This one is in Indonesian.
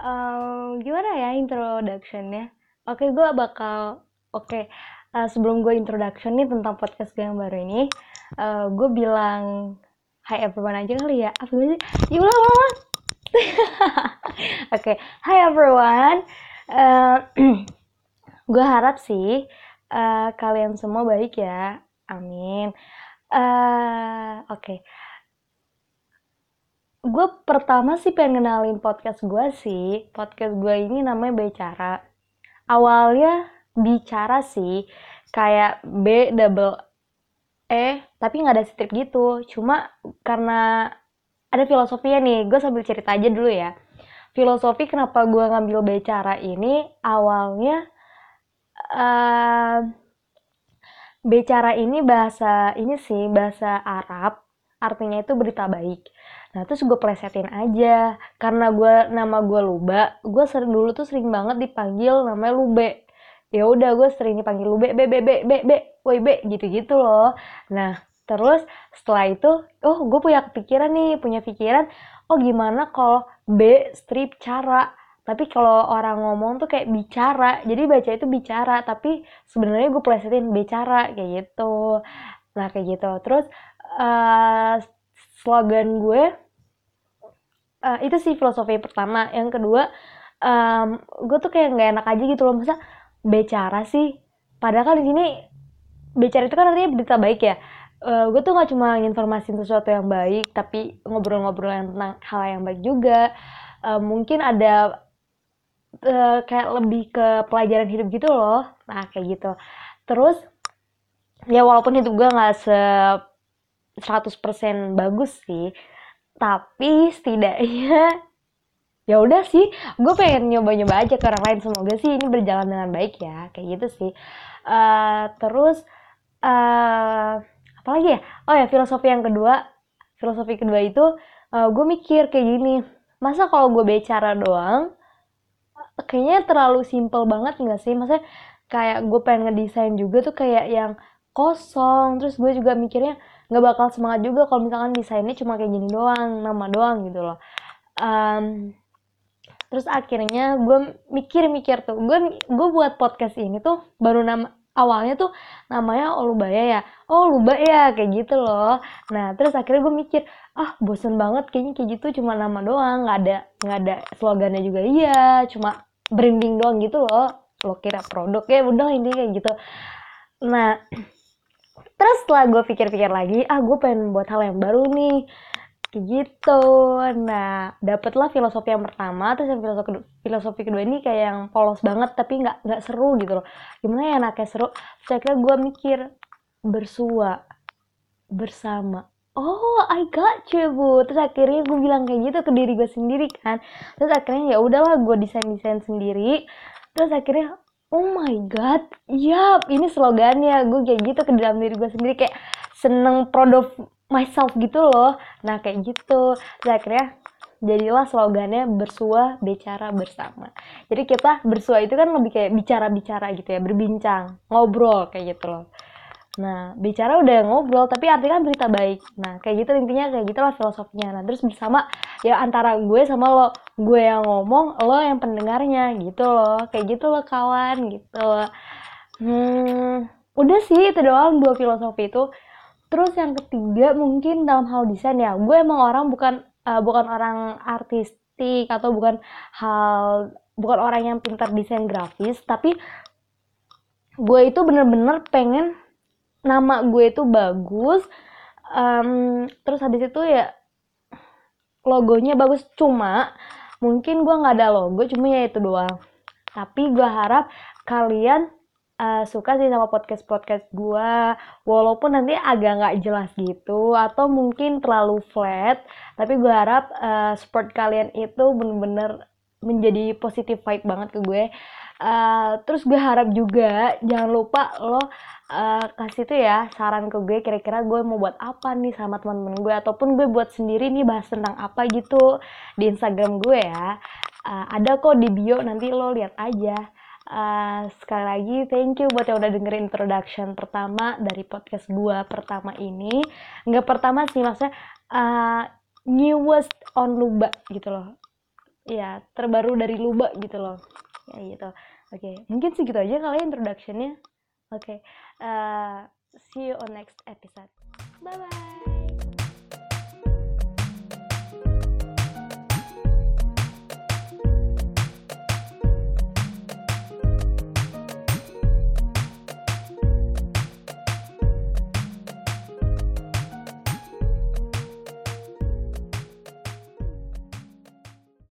um, gimana ya introductionnya? Oke, gue bakal oke okay. uh, sebelum gue introduction nih tentang podcast gue yang baru ini, uh, gue bilang Hi everyone aja kali ya. Apa sih? Ya ulang ulang. Oke, Hi everyone. Uh, gue harap sih uh, kalian semua baik ya. Amin. Uh, oke. Okay gue pertama sih pengen kenalin podcast gue sih. Podcast gue ini namanya bicara. Awalnya bicara sih kayak B double E tapi nggak ada strip gitu. Cuma karena ada filosofinya nih gue sambil cerita aja dulu ya. Filosofi kenapa gue ngambil bicara ini awalnya uh, bicara ini bahasa ini sih bahasa Arab. Artinya itu berita baik Nah terus gue plesetin aja karena gue nama gue Luba, gue sering dulu tuh sering banget dipanggil namanya Lube. Ya udah gue sering dipanggil Lube, B B B B B, woi B gitu-gitu loh. Nah terus setelah itu, oh gue punya kepikiran nih, punya pikiran, oh gimana kalau B strip cara. Tapi kalau orang ngomong tuh kayak bicara, jadi baca itu bicara, tapi sebenarnya gue plesetin bicara kayak gitu. Nah kayak gitu. Terus uh, slogan gue uh, itu sih filosofi pertama. Yang kedua um, gue tuh kayak nggak enak aja gitu loh. Masa bicara sih? Padahal kan di sini bicara itu kan artinya berita baik ya. Uh, gue tuh nggak cuma informasi sesuatu yang baik tapi ngobrol-ngobrol yang tentang hal yang baik juga. Uh, mungkin ada uh, kayak lebih ke pelajaran hidup gitu loh. Nah kayak gitu. Terus ya walaupun hidup gue nggak se 100% bagus sih tapi setidaknya ya udah sih gue pengen nyoba-nyoba aja ke orang lain. Semoga sih ini berjalan dengan baik ya kayak gitu sih. Uh, terus uh, apa ya? Oh ya filosofi yang kedua filosofi kedua itu uh, gue mikir kayak gini masa kalau gue bicara doang kayaknya terlalu simple banget nggak sih? Maksudnya kayak gue pengen ngedesain juga tuh kayak yang kosong terus gue juga mikirnya nggak bakal semangat juga kalau misalkan desainnya cuma kayak gini doang nama doang gitu loh. Um, terus akhirnya gue mikir-mikir tuh gue gue buat podcast ini tuh baru nama awalnya tuh namanya Olubaya ya. Oh luba ya kayak gitu loh. Nah terus akhirnya gue mikir ah bosen banget kayaknya kayak gitu cuma nama doang nggak ada nggak ada slogannya juga. Iya cuma branding doang gitu loh. Lo kira produk ya udah ini kayak gitu. Nah terus setelah gue pikir-pikir lagi ah gue pengen buat hal yang baru nih. Gitu. Nah dapetlah filosofi yang pertama terus yang filosofi filosofi kedua ini kayak yang polos banget tapi nggak nggak seru gitu loh. Gimana ya anaknya seru? Saya kira gue mikir bersua bersama. Oh I got you bu. Terus akhirnya gue bilang kayak gitu ke diri gue sendiri kan. Terus akhirnya ya udahlah gue desain desain sendiri. Terus akhirnya oh my god yap ini slogannya. Gue kayak gitu ke dalam diri gue sendiri kayak seneng proud of myself gitu loh. Nah kayak gitu. Terus akhirnya jadilah slogannya bersua bicara bersama. Jadi kita bersua itu kan lebih kayak bicara-bicara gitu ya berbincang ngobrol kayak gitu loh. Nah, bicara udah ngobrol, tapi artinya kan berita baik. Nah, kayak gitu intinya kayak gitu lah filosofinya. Nah, terus bersama ya antara gue sama lo, gue yang ngomong, lo yang pendengarnya gitu loh. Kayak gitu loh kawan gitu. Hmm, udah sih itu doang dua filosofi itu. Terus yang ketiga mungkin dalam hal desain ya, gue emang orang bukan uh, bukan orang artistik atau bukan hal bukan orang yang pintar desain grafis, tapi gue itu bener-bener pengen nama gue itu bagus um, terus habis itu ya logonya bagus cuma mungkin gue nggak ada logo cuma ya itu doang. Tapi gue harap kalian uh, suka sih sama podcast podcast gue walaupun nanti agak nggak jelas gitu atau mungkin terlalu flat tapi gue harap uh, support kalian itu bener-bener menjadi positif vibe banget ke gue Uh, terus gue harap juga jangan lupa lo uh, kasih tuh ya saran ke gue kira-kira gue mau buat apa nih sama teman-teman gue ataupun gue buat sendiri nih bahas tentang apa gitu di Instagram gue ya. Uh, ada kok di bio nanti lo lihat aja. Uh, sekali lagi thank you buat yang udah dengerin introduction pertama dari podcast gue pertama ini. Nggak pertama sih maksudnya uh, newest on Luba gitu loh. Ya terbaru dari Luba gitu loh ya gitu oke okay. mungkin segitu aja kali ya introductionnya oke okay. uh, see you on next episode bye bye